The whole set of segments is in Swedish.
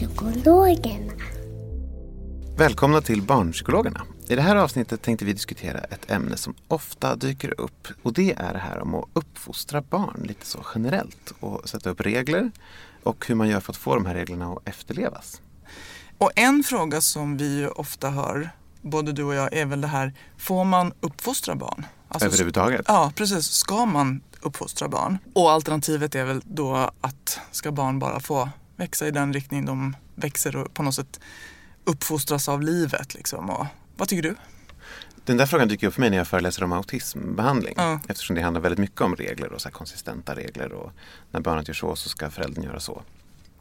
Barnpsykologerna. Välkomna till Barnpsykologerna. I det här avsnittet tänkte vi diskutera ett ämne som ofta dyker upp och det är det här om att uppfostra barn lite så generellt och sätta upp regler och hur man gör för att få de här reglerna att efterlevas. Och en fråga som vi ofta hör, både du och jag, är väl det här, får man uppfostra barn? Alltså, Överhuvudtaget. Ja, precis. Ska man uppfostra barn? Och alternativet är väl då att ska barn bara få växa i den riktning de växer och på något sätt uppfostras av livet liksom. Och, vad tycker du? Den där frågan dyker upp för mig när jag föreläser om autismbehandling. Ja. Eftersom det handlar väldigt mycket om regler och så konsistenta regler och när barnet gör så så ska föräldern göra så.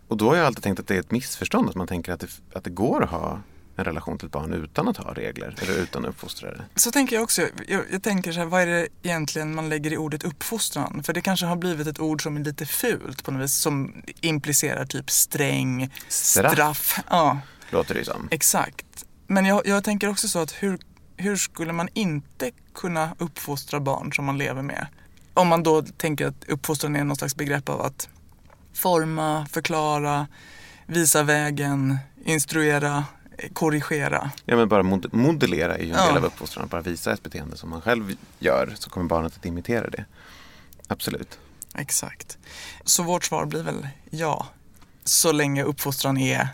Och då har jag alltid tänkt att det är ett missförstånd att man tänker att det, att det går att ha en relation till ett barn utan att ha regler eller utan att uppfostra det. Så tänker jag också. Jag, jag tänker så här, vad är det egentligen man lägger i ordet uppfostran? För det kanske har blivit ett ord som är lite fult på något vis, som implicerar typ sträng, Straff. straff. Ja, Låter det som. exakt. Men jag, jag tänker också så att hur, hur skulle man inte kunna uppfostra barn som man lever med? Om man då tänker att uppfostran är någon slags begrepp av att forma, förklara, visa vägen, instruera, korrigera. Ja men bara mod- modellera är ju en Ja. del av uppfostran. Bara visa ett beteende som man själv gör så kommer barnet att imitera det. Absolut. Exakt. Så vårt svar blir väl ja. Så länge uppfostran är,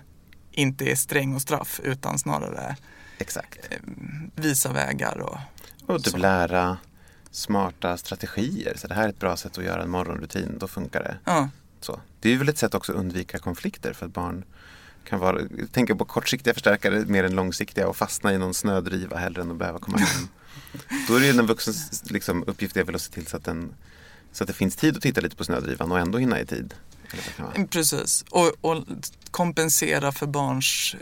inte är sträng och straff utan snarare Exakt. eh, visa vägar och Och typ så. lära smarta strategier. Så det här är ett bra sätt att göra en morgonrutin. Då funkar det. Ja, Så. Det är väl ett sätt också att undvika konflikter för att barn kan vara, tänka på kortsiktiga förstärkare mer än långsiktiga och fastna i någon snödriva hellre än att behöva komma hem. Då är det ju den vuxens liksom, uppgift är väl att se till så att, den, så att det finns tid att titta lite på snödrivan och ändå hinna i tid. Vara. precis. Och, och kompensera för barns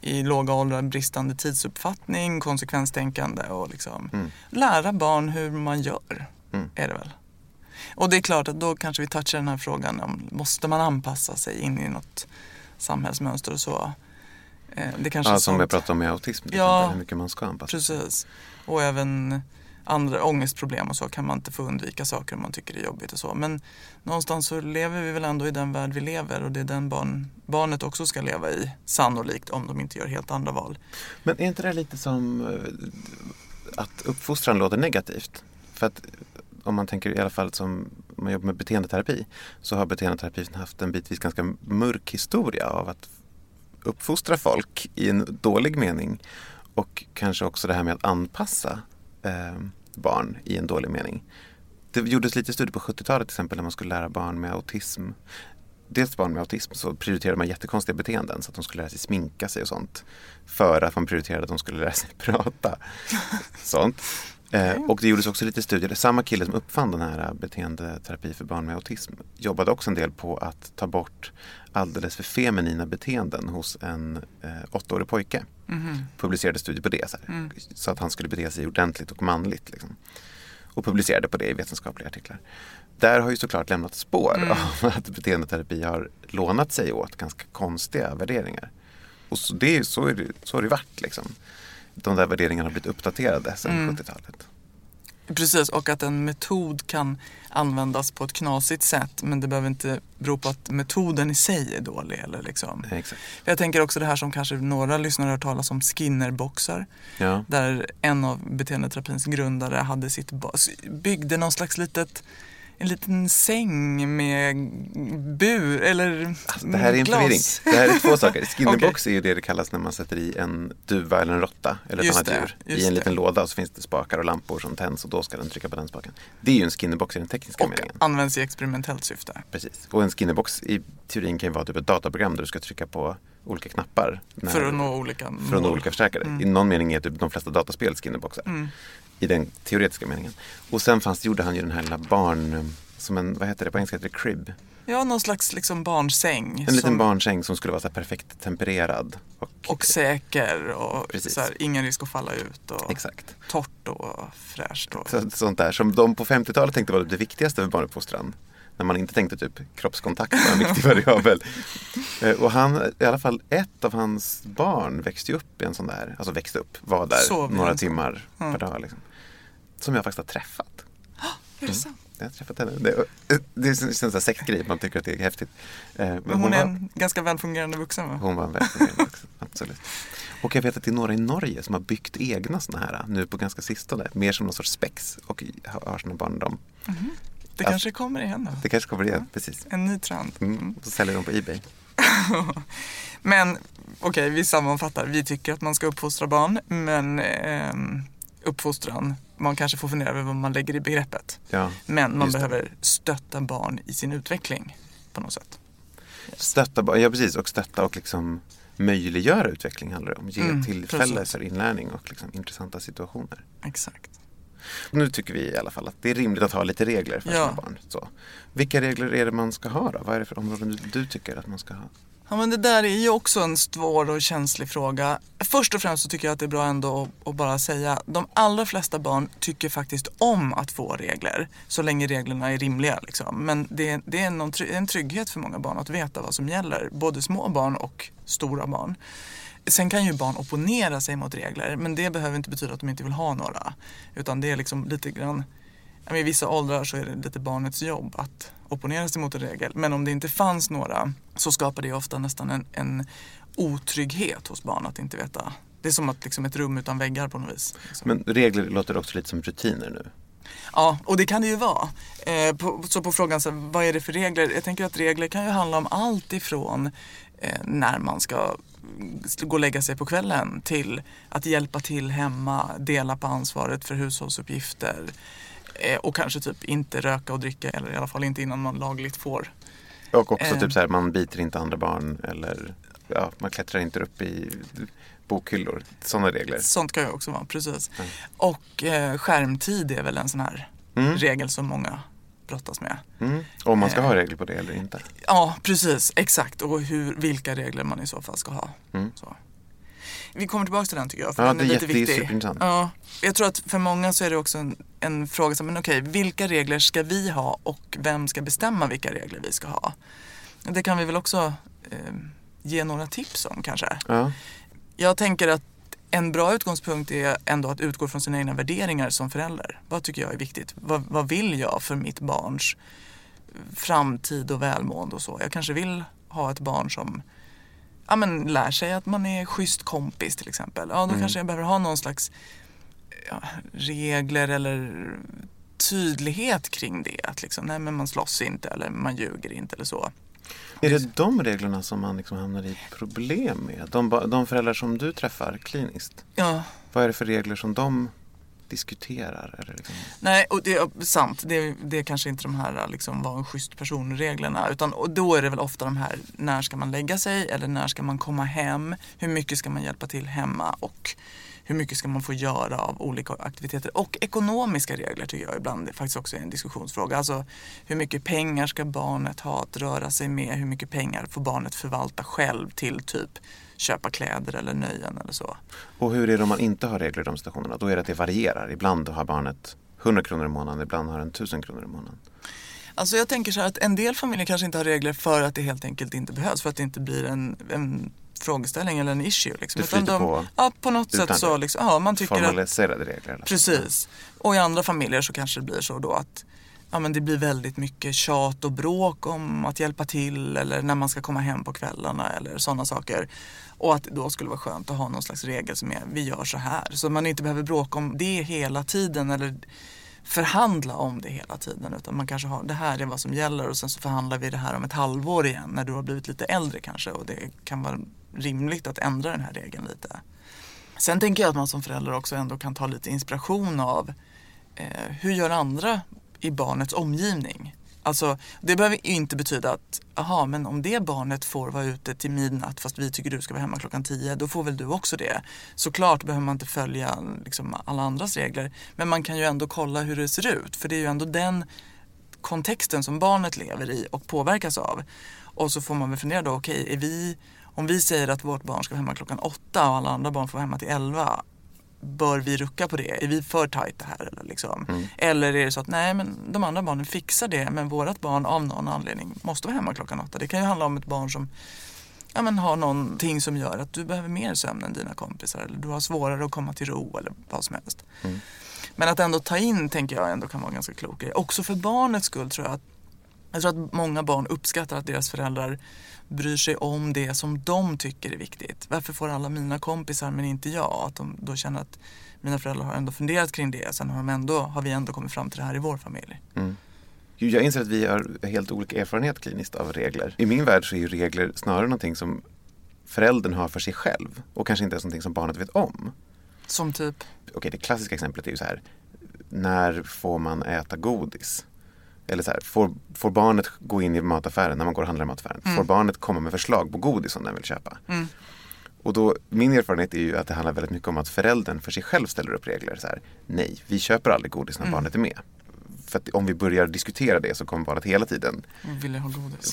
i låga åldrar bristande tidsuppfattning, konsekvenstänkande och liksom Mm. lära barn hur man gör. Mm. Är det väl. Och det är klart att då kanske vi touchar den här frågan om måste man anpassa sig in i något samhällsmönster och så. Eh, Det kanske Ja, som jag pratade om med autism, Ja. hur mycket man ska anpassa. Precis. Och även andra ångestproblem och så kan man inte få undvika saker om man tycker det är jobbigt och så. Men någonstans så lever vi väl ändå i den värld vi lever och det är den barn, barnet också ska leva i. Sannolikt om de inte gör helt andra val. Men är inte det lite som eh, att uppfostran låter negativt? För att om man tänker i alla fall som man jobbar med beteendeterapi så har beteendeterapin haft en bitvis ganska mörk historia av att uppfostra folk i en dålig mening och kanske också det här med att anpassa eh, barn i en dålig mening. Det gjordes lite studier på 70-talet till exempel när man skulle lära barn med autism dels barn med autism så prioriterade man jättekonstiga beteenden så att de skulle lära sig sminka sig och sånt. För att man prioriterade att de skulle lära sig prata. sånt. Eh, och det gjordes också lite studier. Samma kille som uppfann den här beteendeterapi för barn med autism jobbade också en del på att ta bort alldeles för feminina beteenden hos en eh, åttaårig pojke. Publicerade studier på det. Så, här, så att han skulle bete sig ordentligt och manligt. Liksom. Och publicerade på det i vetenskapliga artiklar. Där har ju såklart lämnat spår av att beteendeterapi har lånat sig åt ganska konstiga värderingar. Och så, det, så, är det, så har det varit liksom. De där värderingarna har blivit uppdaterade sedan 70-talet. Precis, och att en metod kan användas på ett knasigt sätt men det behöver inte bero på att metoden i sig är dålig. Eller liksom. Exakt. Jag tänker också det här som kanske några lyssnare har hört talas om, skinnerboxar. Ja. Där en av beteendeterapins grundare hade sitt byggde någon slags litet en liten säng med bur eller Alltså, det här är en glas. förvirring. Det här är två saker. Skinnerbox Okej. är ju det det kallas när man sätter i en duva eller en råtta eller ett Just annat det, djur i en det. liten låda och så finns det spakar och lampor som tänds och då ska den trycka på den spaken. Det är ju en skinnerbox i den tekniska Och meningen. används i experimentellt syfte. Precis. Och en skinnerbox i teorin kan ju vara typ ett dataprogram där du ska trycka på olika knappar. när- För att nå olika för att mål. nå olika förstärkare. I någon mening är typ de flesta dataspel skinnerboxar. Mm. I den teoretiska meningen. Och sen fanns, gjorde han ju den här lilla barn, som en, vad heter det på engelska, heter det crib? Ja, någon slags liksom barnsäng. En liten som- barnsäng som skulle vara så perfekt tempererad. Och, Och säker och så här, ingen risk att falla ut. Och Exakt. torrt och fräscht. Och... Så, sånt där som de på 50-talet tänkte var det viktigaste för barnuppfostran. När man inte tänkte typ kroppskontakt var en viktig variabel. Eh, Och han, i alla fall ett av hans barn växte upp i en sån där, alltså växte upp, var där Sov några timmar Mm. per dag. Liksom. Som jag faktiskt har träffat. Är det sant? Jag har träffat henne. Det, det som en sektgrej, man tycker att det är häftigt. Eh, Men Men hon är var, en ganska välfungerande vuxen va? hon var en välfungerande vuxen, absolut. Och jag vet att det är några i Norge som har byggt egna såna här nu på ganska sistone. Mer som någon sorts spex och har sina barn dem. Det Ja. kanske kommer igen då. Det kanske kommer igen, precis. En ny trend. Mm. Och så säljer de på Ebay. Men okej, vi sammanfattar. Vi tycker att man ska uppfostra barn, men ehm, uppfostran, man kanske får fundera över vad man lägger i begreppet. Ja, Men man just det. behöver stötta barn i sin utveckling på något sätt. Stötta, ba- ja precis, och stötta och liksom möjliggöra utveckling handlar det om. Ge Mm, tillfälle precis. för inlärning och liksom intressanta situationer. Exakt. Nu tycker vi i alla fall att det är rimligt att ha lite regler för Ja. sina barn. Så. Vilka regler är det man ska ha då? Vad är det för områden du tycker att man ska ha? Ja, men det där är ju också en svår och känslig fråga. Först och främst så tycker jag att det är bra ändå att, bara säga de allra flesta barn tycker faktiskt om att få regler så länge reglerna är rimliga. Liksom. Men det, det är någon, en trygghet för många barn att veta vad som gäller, både små barn och stora barn. Sen kan ju barn opponera sig mot regler men det behöver inte betyda att de inte vill ha några. Utan det är liksom lite grann I vissa åldrar så är det lite barnets jobb att opponera sig mot en regel. Men om det inte fanns några så skapar det ofta nästan en, en otrygghet hos barn att inte veta. Det är som att liksom ett rum utan väggar på något vis. liksom. Men regler låter också lite som rutiner nu. Ja, och det kan det ju vara. Eh, på, så på frågan, så, vad är det för regler? Jag tänker att regler kan ju handla om allt ifrån eh, när man ska gå och lägga sig på kvällen till att hjälpa till hemma, dela på ansvaret för hushållsuppgifter eh, och kanske typ inte röka och dricka eller i alla fall inte innan man lagligt får. Och också Eh. typ så här, man biter inte andra barn eller ja, man klättrar inte upp i bokhyllor. Sådana regler. Sånt kan ju också vara, precis. Mm. Och eh, skärmtid är väl en sån här Mm. regel som många brottas med. Mm. Om man ska Eh. ha regler på det eller inte. Ja, precis. Exakt. Och hur, vilka regler man i så fall ska ha. Mm. Så. Vi kommer tillbaka till den tycker jag, för Ja, den det är lite jätte- viktig. Ja, jag tror att för många så är det också en, en fråga som, men okej, vilka regler ska vi ha och vem ska bestämma vilka regler vi ska ha? Det kan vi väl också eh, ge några tips om kanske. Ja. Jag tänker att en bra utgångspunkt är ändå att utgå från sina egna värderingar som förälder. Vad tycker jag är viktigt? Vad, vad vill jag för mitt barns framtid och välmående och så? Jag kanske vill ha ett barn som ja, men, lär sig att man är schysst kompis till exempel. Ja, då kanske jag behöver ha någon slags ja, regler eller tydlighet kring det. Att liksom, nej men man slåss inte eller man ljuger inte eller så. Är det de reglerna som man liksom hamnar i problem med? De, de föräldrar som du träffar kliniskt, Ja, vad är det för regler som de diskuterar? Eller liksom? Nej, och det är sant. Det, det är kanske inte de här liksom, var en schysst person-reglerna. Utan, och då är det väl ofta de här, när ska man lägga sig eller när ska man komma hem? Hur mycket ska man hjälpa till hemma? Och hur mycket ska man få göra av olika aktiviteter? Och ekonomiska regler tycker jag ibland är faktiskt också är en diskussionsfråga. Alltså hur mycket pengar ska barnet ha att röra sig med? Hur mycket pengar får barnet förvalta själv till typ köpa kläder eller nöjen eller så? Och hur är det om man inte har regler i de situationerna? Då är det att det varierar. Ibland har barnet 100 kronor i månaden, ibland har den 1000 kronor i månaden. Alltså jag tänker så här att en del familjer kanske inte har regler för att det helt enkelt inte behövs. För att det inte blir en, en frågeställning eller en issue. Liksom. Det flyter de, på Ja, på något sätt så. Liksom, ja, man tycker att, Formaliserade regler. eller? precis. Och i andra familjer så kanske det blir så då att ja, men det blir väldigt mycket tjat och bråk om att hjälpa till eller när man ska komma hem på kvällarna eller sådana saker. Och att det då skulle vara skönt att ha någon slags regel som är vi gör så här. Så man inte behöver bråka om det hela tiden eller förhandla om det hela tiden. Utan man kanske har det här är vad som gäller och sen så förhandlar vi det här om ett halvår igen när du har blivit lite äldre kanske och det kan vara rimligt att ändra den här regeln lite. Sen tänker jag att man som förälder också ändå kan ta lite inspiration av eh, hur gör andra i barnets omgivning? Alltså, det behöver inte betyda att, aha, men om det barnet får vara ute till midnatt fast vi tycker du ska vara hemma klockan tio, då får väl du också det. Såklart behöver man inte följa liksom, alla andras regler, men man kan ju ändå kolla hur det ser ut. För det är ju ändå den kontexten som barnet lever i och påverkas av. Och så får man väl fundera då, okej, är vi, om vi säger att vårt barn ska vara hemma klockan åtta och alla andra barn får vara hemma till elva, bör vi rucka på det? Är vi för tajta här? Eller, liksom? eller är det så att nej, men de andra barnen fixar det men vårt barn av någon anledning måste vara hemma klockan åtta. Det kan ju handla om ett barn som ja, men har någonting som gör att du behöver mer sömn än dina kompisar eller du har svårare att komma till ro eller vad som helst. Men att ändå ta in tänker jag ändå kan vara en ganska klok grej. Också för barnets skull tror jag att jag tror att många barn uppskattar att deras föräldrar bryr sig om det som de tycker är viktigt. Varför får alla mina kompisar men inte jag? Att de då känner att mina föräldrar har ändå funderat kring det. Sen har, de ändå, har vi ändå kommit fram till det här i vår familj. Gud, Jag inser att vi har helt olika erfarenhet kliniskt av regler. I min värld så är ju regler snarare någonting som föräldern har för sig själv och kanske inte ens någonting som barnet vet om. Som typ, Okej, det klassiska exemplet är ju så här. När får man äta godis? Eller så här, får, får barnet gå in i mataffären när man går och handlar i mataffären? Får barnet komma med förslag på godis som den vill köpa? Och då, min erfarenhet är ju att det handlar väldigt mycket om att föräldern för sig själv ställer upp regler. Så här, nej, vi köper aldrig godis när barnet är med. För att om vi börjar diskutera det så kommer barnet hela tiden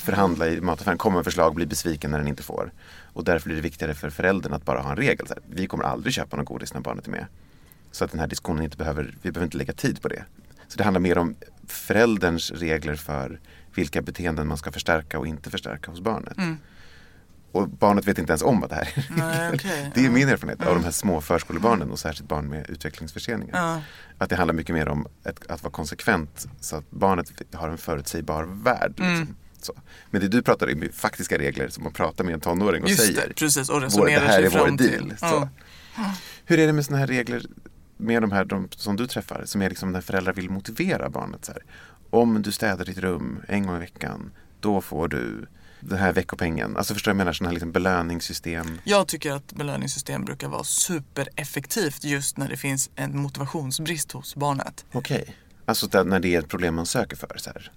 förhandla i mataffären, komma med förslag, bli besviken när den inte får. Och därför blir det viktigare för föräldern att bara ha en regel. Så här, vi kommer aldrig köpa något godis när barnet är med. Så att den här diskussionen inte behöver, vi behöver inte lägga tid på det. Så det handlar mer om förälderns regler för vilka beteenden man ska förstärka och inte förstärka hos barnet. Och barnet vet inte ens om att det här är Nej, okej. Det är min erfarenhet av de här små förskolebarnen och särskilt barn med utvecklingsförseningar. Ja. Att det handlar mycket mer om ett, att vara konsekvent så att barnet har en förutsägbar värld. Mm. Liksom. Men det du pratar om är faktiska regler som man pratar med en tonåring och Just säger. det, precis. Och Vår, resonerar det här sig är vår fram deal. till. Ja. Hur är det med sådana här regler med de här de, som du träffar? Som är liksom när föräldrar vill motivera barnet. Så här. Om du städar ditt rum en gång i veckan, då får du den här veckopengen. Alltså förstår jag menar? Sådana här liksom belöningssystem. Jag tycker att belöningssystem brukar vara supereffektivt just när det finns en motivationsbrist hos barnet. Okej. Alltså där, när det är ett problem man söker för. Så här.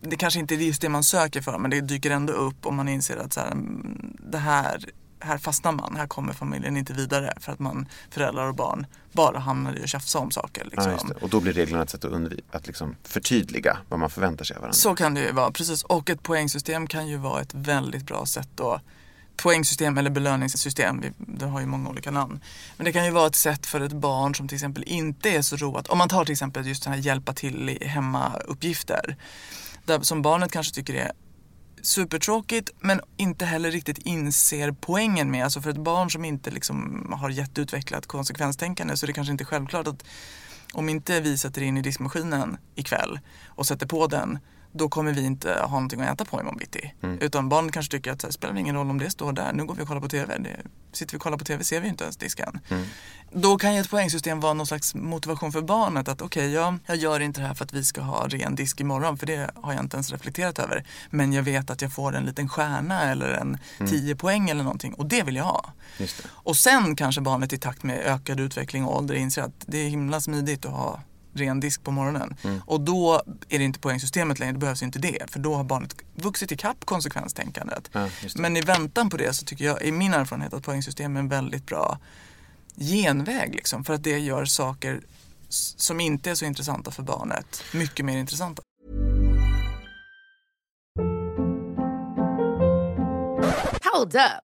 Det kanske inte är just det man söker för men det dyker ändå upp om man inser att så här, mm, det här, här fastnar man, här kommer familjen inte vidare för att man, föräldrar och barn, bara hamnar i att tjafsa om saker. Liksom. Ja. Och då blir reglerna ett sätt att, undvika, att liksom förtydliga vad man förväntar sig av varandra. Så kan det ju vara, precis. Och ett poängsystem kan ju vara ett väldigt bra sätt då Poängsystem eller belöningssystem, det har ju många olika namn. Men det kan ju vara ett sätt för ett barn som till exempel inte är så roat. Om man tar till exempel just den här hjälpa till i hemmauppgifter. Där, som barnet kanske tycker är supertråkigt men inte heller riktigt inser poängen med. Alltså för ett barn som inte liksom har jätteutvecklat konsekvenstänkande så är det kanske inte självklart att om inte vi sätter in i diskmaskinen ikväll och sätter på den då kommer vi inte ha någonting att äta på imorgon bitti. Utan barnet kanske tycker att det spelar ingen roll om det står där, nu går vi och kollar på TV. Det, sitter vi och kollar på TV ser vi inte ens disken. Då kan ju ett poängsystem vara någon slags motivation för barnet att okej, jag, jag gör inte det här för att vi ska ha ren disk imorgon för det har jag inte ens reflekterat över. Men jag vet att jag får en liten stjärna eller en 10 poäng eller någonting och det vill jag ha. Och sen kanske barnet i takt med ökad utveckling och ålder inser att det är himla smidigt att ha ren disk på morgonen. Och då är det inte poängsystemet längre, då behövs inte det. För då har barnet vuxit ikapp konsekvenstänkandet. Ja, det. Men i väntan på det så tycker jag, i min erfarenhet, att poängsystem är en väldigt bra genväg. Liksom, för att det gör saker som inte är så intressanta för barnet mycket mer intressanta. Hold up.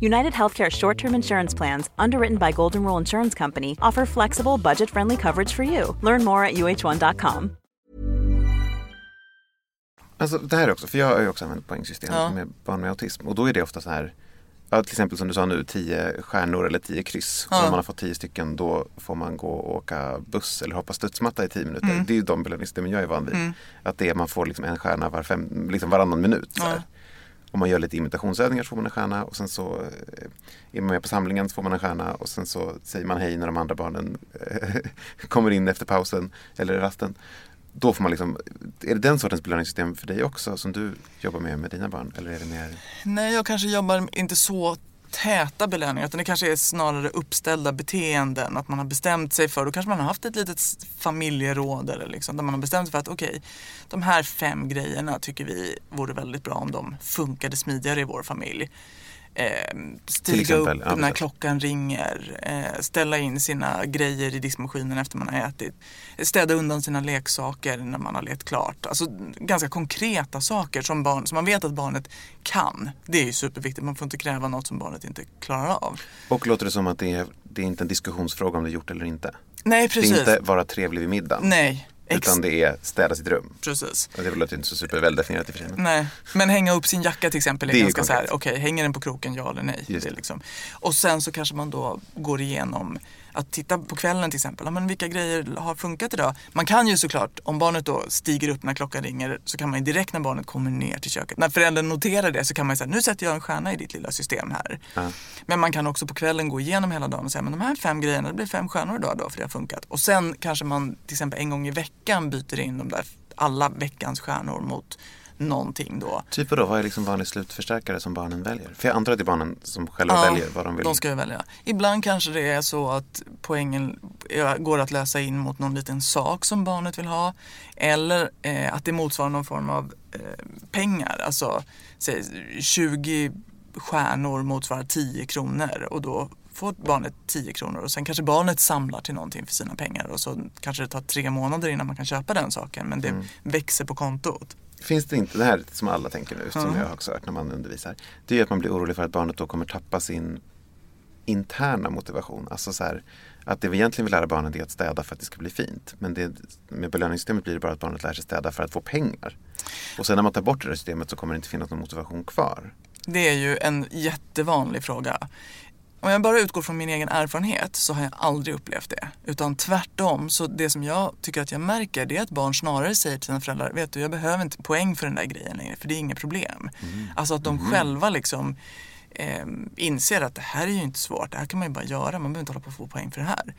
United Healthcare short term insurance plans, underwritten by Golden Rule Insurance Company, offer flexible, budget friendly coverage for you. Learn more at uh1.com. Alltså det här också, för jag har ju också använt poängsystem Ja. med barn med autism och då är det ofta så här Ja, till exempel som du sa nu, tio stjärnor eller tio kryss. Ja. om man har fått tio stycken då får man gå och åka buss eller hoppa studsmatta i tio minuter. Mm. Det är ju de belöningssystemen jag är van vid. Att det är, man får liksom en stjärna var fem, liksom varannan minut. Så Ja. Om man gör lite imitationsövningar så får man en stjärna och sen så eh, är man med på samlingen så får man en stjärna och sen så säger man hej när de andra barnen eh, kommer in efter pausen eller rasten. Då får man liksom, är det den sortens belöningssystem för dig också som du jobbar med med dina barn? Eller är det mer? Nej, jag kanske jobbar inte så täta belöningar utan det kanske är snarare uppställda beteenden. Att man har bestämt sig för, då kanske man har haft ett litet familjeråd eller liksom, där man har bestämt sig för att okej, de här fem grejerna tycker vi vore väldigt bra om de funkade smidigare i vår familj. Eh, stiga exempel, upp ja, när klockan ringer, eh, ställa in sina grejer i diskmaskinen efter man har ätit, städa undan sina leksaker när man har lekt klart. Alltså ganska konkreta saker som, barn, som man vet att barnet kan. Det är ju superviktigt, man får inte kräva något som barnet inte klarar av. Och låter det som att det är, det är inte en diskussionsfråga om det är gjort eller inte? Nej, Det precis. är inte vara trevlig vid middagen. Nej, ex- Utan det är städa sitt rum. precis. Och det låter inte så superväldefinierat i och för sig. Nej, men hänga upp sin jacka till exempel är, Det är ganska så här, okej, hänger den på kroken, ja eller nej? Just det det. liksom. Och sen så kanske man då går igenom att titta på kvällen till exempel, ja, men vilka grejer har funkat idag? Man kan ju såklart, om barnet då stiger upp när klockan ringer, så kan man ju direkt när barnet kommer ner till köket, när föräldern noterar det så kan man ju säga, nu sätter jag en stjärna i ditt lilla system här. Ja. Men man kan också på kvällen gå igenom hela dagen och säga, men de här fem grejerna, det blir fem stjärnor idag då, för det har funkat. Och sen kanske man till exempel en gång i veckan byter in de där, alla veckans stjärnor mot någonting då. Typ då, vad är liksom vanlig slutförstärkare som barnen väljer? För jag antar att det är barnen som själva Ja, väljer vad de vill. De ska ju välja. Ibland kanske det är så att poängen går att läsa in mot någon liten sak som barnet vill ha. Eller eh, att det motsvarar någon form av eh, pengar. Alltså säg 20 stjärnor motsvarar 10 kronor och då får barnet 10 kronor och sen kanske barnet samlar till någonting för sina pengar och så kanske det tar tre månader innan man kan köpa den saken men det växer på kontot. Finns det inte, det här som alla tänker nu, som jag också hört när man undervisar. Det är att man blir orolig för att barnet då kommer tappa sin interna motivation. Alltså så här, att det vi egentligen vill lära barnen är att städa för att det ska bli fint. Men det, med belöningssystemet blir det bara att barnet lär sig städa för att få pengar. Och sen när man tar bort det där systemet så kommer det inte finnas någon motivation kvar. Det är ju en jättevanlig fråga. Om jag bara utgår från min egen erfarenhet så har jag aldrig upplevt det. Utan tvärtom, så det som jag tycker att jag märker det är att barn snarare säger till sina föräldrar, vet du jag behöver inte poäng för den där grejen längre för det är inget problem. Alltså att de själva liksom eh, inser att det här är ju inte svårt, det här kan man ju bara göra, man behöver inte hålla på att få poäng för det här.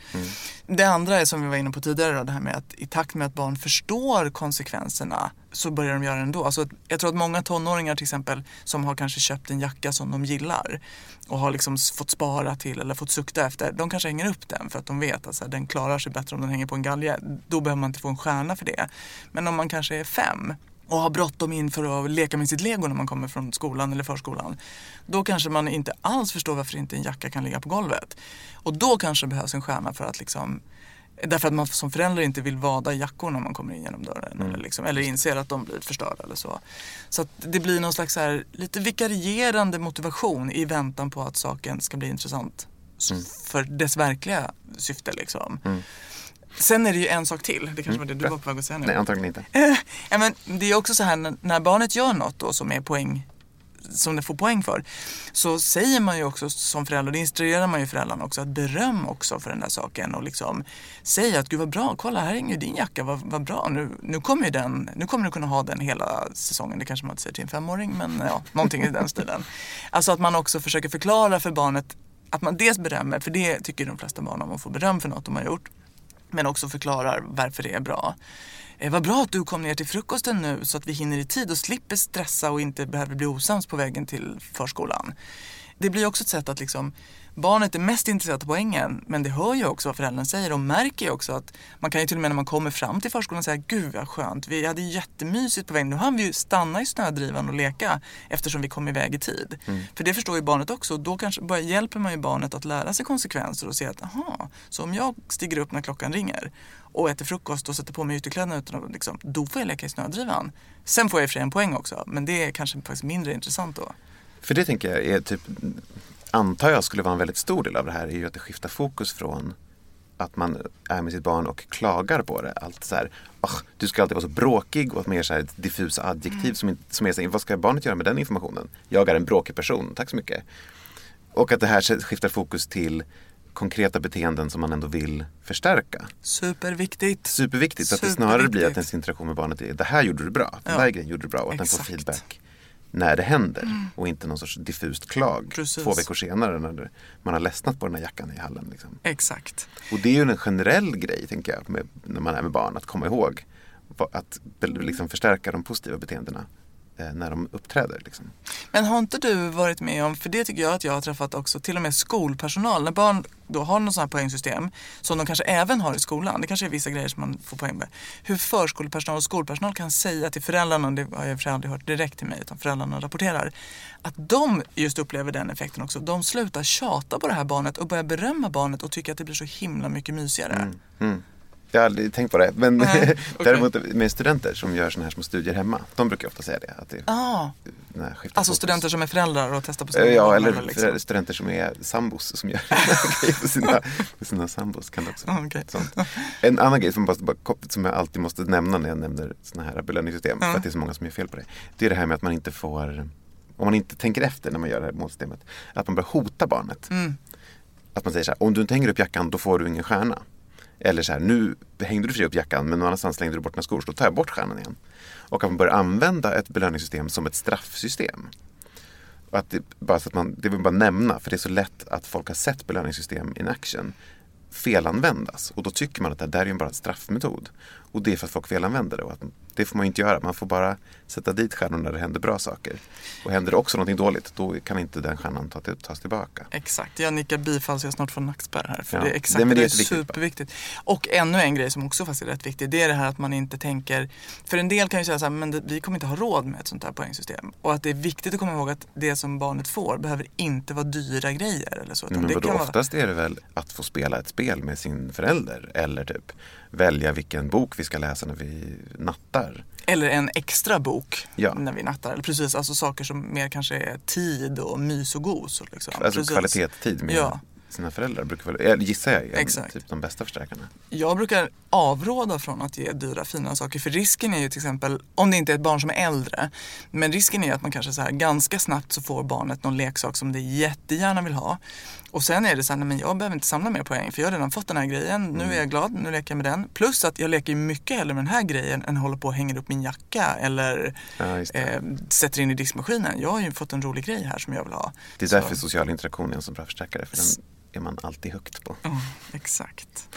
Det andra är som vi var inne på tidigare, då, det här med att i takt med att barn förstår konsekvenserna så börjar de göra det ändå. Alltså, jag tror att många tonåringar till exempel som har kanske köpt en jacka som de gillar och har liksom fått spara till eller fått sukta efter, de kanske hänger upp den för att de vet att så här, den klarar sig bättre om den hänger på en galge. Då behöver man inte få en stjärna för det. Men om man kanske är fem och har bråttom in för att leka med sitt lego när man kommer från skolan eller förskolan. Då kanske man inte alls förstår varför inte en jacka kan ligga på golvet. Och då kanske det behövs en stjärna för att liksom Därför att man som förälder inte vill vada jackor när man kommer in genom dörren. Eller, liksom, eller inser att de blir förstörda eller så. Så att det blir någon slags här, lite vikarierande motivation i väntan på att saken ska bli intressant. s- För dess verkliga syfte liksom. Sen är det ju en sak till, det kanske Mm, var det du var på väg att säga nu. Nej, antagligen inte. Ja, men det är också så här när, när barnet gör något då som är poäng som det får poäng för så säger man ju också som förälder, det instruerar man ju föräldrarna också att beröm också för den där saken och liksom säga att gud vad bra, kolla här hänger ju din jacka, vad, vad bra, nu, nu kommer ju den, nu kommer du kunna ha den hela säsongen, det kanske man inte säger till en femåring men ja, någonting i den stilen. Alltså att man också försöker förklara för barnet att man dels berömmer, för det tycker de flesta barn om att få beröm för något de har gjort men också förklarar varför det är bra. Eh, vad bra att du kom ner till frukosten nu så att vi hinner i tid och slipper stressa och inte behöver bli osams på vägen till förskolan. Det blir också ett sätt att liksom, barnet är mest intresserat av poängen men det hör ju också vad föräldern säger och märker ju också att man kan ju till och med när man kommer fram till förskolan säga gud vad skönt, vi hade jättemysigt på vägen. Nu hann vi ju stanna i snödrivan och leka eftersom vi kom iväg i tid. För det förstår ju barnet också och då kanske bara hjälper man ju barnet att lära sig konsekvenser och se att aha, så om jag stiger upp när klockan ringer och äter frukost och sätter på mig utekläderna utan att liksom, då får jag leka i snödrivan. Sen får jag i och för sig en poäng också men det är kanske faktiskt mindre intressant då. För det tänker jag är typ, antar jag skulle vara en väldigt stor del av det här, är ju att det skiftar fokus från att man är med sitt barn och klagar på det. Allt så här, "Ach, du ska alltid vara så bråkig och mer så här diffusa adjektiv som, inte- som är så här, vad ska barnet göra med den informationen? Jag är en bråkig person, tack så mycket. Och att det här skiftar fokus till konkreta beteenden som man ändå vill förstärka. Superviktigt. Superviktigt, så att det snarare blir att ens interaktion med barnet är det här gjorde du bra, den Ja. där grejen gjorde du bra och att den får Exakt. feedback när det händer och inte någon sorts diffust klag Precis. två veckor senare när man har ledsnat på den här jackan i hallen. Liksom. Exakt. Och det är ju en generell grej, tänker jag, med, när man är med barn, att komma ihåg att liksom förstärka de positiva beteendena när de uppträder. Liksom. Men har inte du varit med om, för det tycker jag att jag har träffat också, till och med skolpersonal, när barn då har något sånt här poängsystem som de kanske även har i skolan, det kanske är vissa grejer som man får poäng med. Hur förskolepersonal och skolpersonal kan säga till föräldrarna, det har jag för aldrig hört direkt till mig utan föräldrarna rapporterar, att de just upplever den effekten också. De slutar tjata på det här barnet och börjar berömma barnet och tycker att det blir så himla mycket mysigare. Mm. Jag har aldrig tänkt på det. Men okej. däremot med studenter som gör sådana här små studier hemma. De brukar ofta säga det. Att det Ah, alltså fokus. studenter som är föräldrar och testar på sina Eh, Ja, barn, eller liksom. studenter som är sambos som gör grejer för sina, sina sambos. Kan det också Ah, sånt. En annan grej som, bara, som jag alltid måste nämna när jag nämner sådana här belöningssystem, Ja. för att det är så många som gör fel på det. Det är det här med att man inte får, om man inte tänker efter när man gör det här målsystemet, att man börjar hota barnet. Mm. Att man säger så här, om du inte hänger upp jackan då får du ingen stjärna. Eller så här, nu hängde du för sig upp jackan men någon annanstans slängde du bort dina skor så då tar jag bort stjärnan igen. Och att man börjar använda ett belöningssystem som ett straffsystem. Och att det, bara så att man, det vill bara nämna, för det är så lätt att folk har sett belöningssystem in action felanvändas. Och då tycker man att det där är ju bara en straffmetod. Och det är för att folk felanvänder det. Och att det får man inte göra. Man får bara sätta dit stjärnor när det händer bra saker. Och händer det också någonting dåligt, då kan inte den stjärnan ta till, tas tillbaka. Exakt, jag nickar bifall så jag snart får nackspärr här. För Ja, det är exakt det- det, det är superviktigt. Och ännu en grej som också faktiskt är rätt viktig, det är det här att man inte tänker, för en del kan ju säga så här, men det, vi kommer inte ha råd med ett sånt här poängsystem. Och att det är viktigt att komma ihåg att det som barnet får behöver inte vara dyra grejer eller så. Men det vadå, kan vara- oftast är det väl att få spela ett spel med sin förälder. Eller typ välja vilken bok vi ska läsa när vi nattar. Eller en extra bok Ja. när vi nattar. Eller precis, alltså saker som mer kanske är tid och mys och gos. Liksom. Alltså precis. kvalitetstid med Ja. sina föräldrar brukar väl, gissar jag, är typ de bästa förstärkarna. Jag brukar avråda från att ge dyra fina saker för risken är ju till exempel, om det inte är ett barn som är äldre, men risken är att man kanske så här ganska snabbt så får barnet någon leksak som det jättegärna vill ha. Och sen är det så här, nej men jag behöver inte samla mer poäng för jag har redan fått den här grejen, nu är jag glad, nu leker jag med den. Plus att jag leker mycket hellre med den här grejen än håller på och hänger upp min jacka eller Ja, eh, sätter in i diskmaskinen. Jag har ju fått en rolig grej här som jag vill ha. Det är Så- därför social interaktion är en så bra förstärkare. För den är man alltid högt på. Ja, exakt.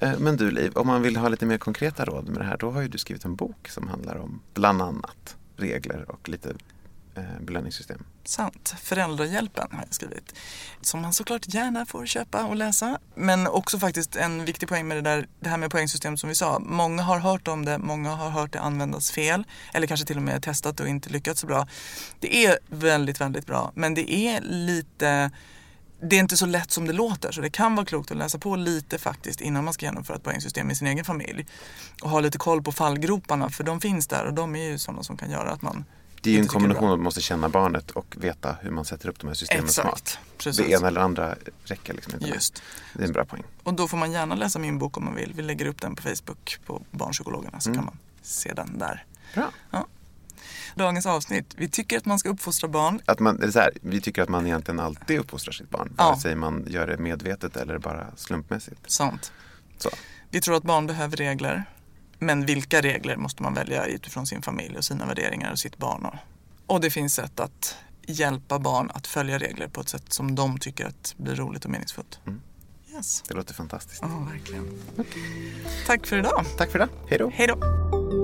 Eh, Men du Liv, om man vill ha lite mer konkreta råd med det här, då har ju du skrivit en bok som handlar om bland annat regler och lite Eh, belöningssystem. Sant. Föräldrahjälpen har jag skrivit. Som man såklart gärna får köpa och läsa. Men också faktiskt en viktig poäng med det där, det här med poängsystem som vi sa. Många har hört om det, många har hört det användas fel. Eller kanske till och med testat och inte lyckats så bra. Det är väldigt, väldigt bra. Men det är lite det är inte så lätt som det låter så det kan vara klokt att läsa på lite faktiskt innan man ska genomföra ett poängsystem i sin egen familj. Och ha lite koll på fallgroparna för de finns där och de är ju sådana som kan göra att man det är ju en kombination av att man måste känna barnet och veta hur man sätter upp de här systemen Exakt, smart. precis. Det ena eller andra räcker liksom inte. Just. Det är en bra poäng. Och då får man gärna läsa min bok om man vill. Vi lägger upp den på Facebook på Barnpsykologerna så kan man se den där. Bra. Dagens avsnitt. Vi tycker att man ska uppfostra barn. Att man, eller så här, vi tycker att man egentligen alltid uppfostrar sitt barn. Ja. Vare sig man gör det medvetet eller bara slumpmässigt. Sant. Så. Vi tror att barn behöver regler. Men vilka regler måste man välja utifrån sin familj och sina värderingar och sitt barn. Och, och det finns sätt att hjälpa barn att följa regler på ett sätt som de tycker att blir roligt och meningsfullt. Yes. Det låter fantastiskt. Ja, verkligen. Tack för idag. Tack för det. Hej då. Hej då.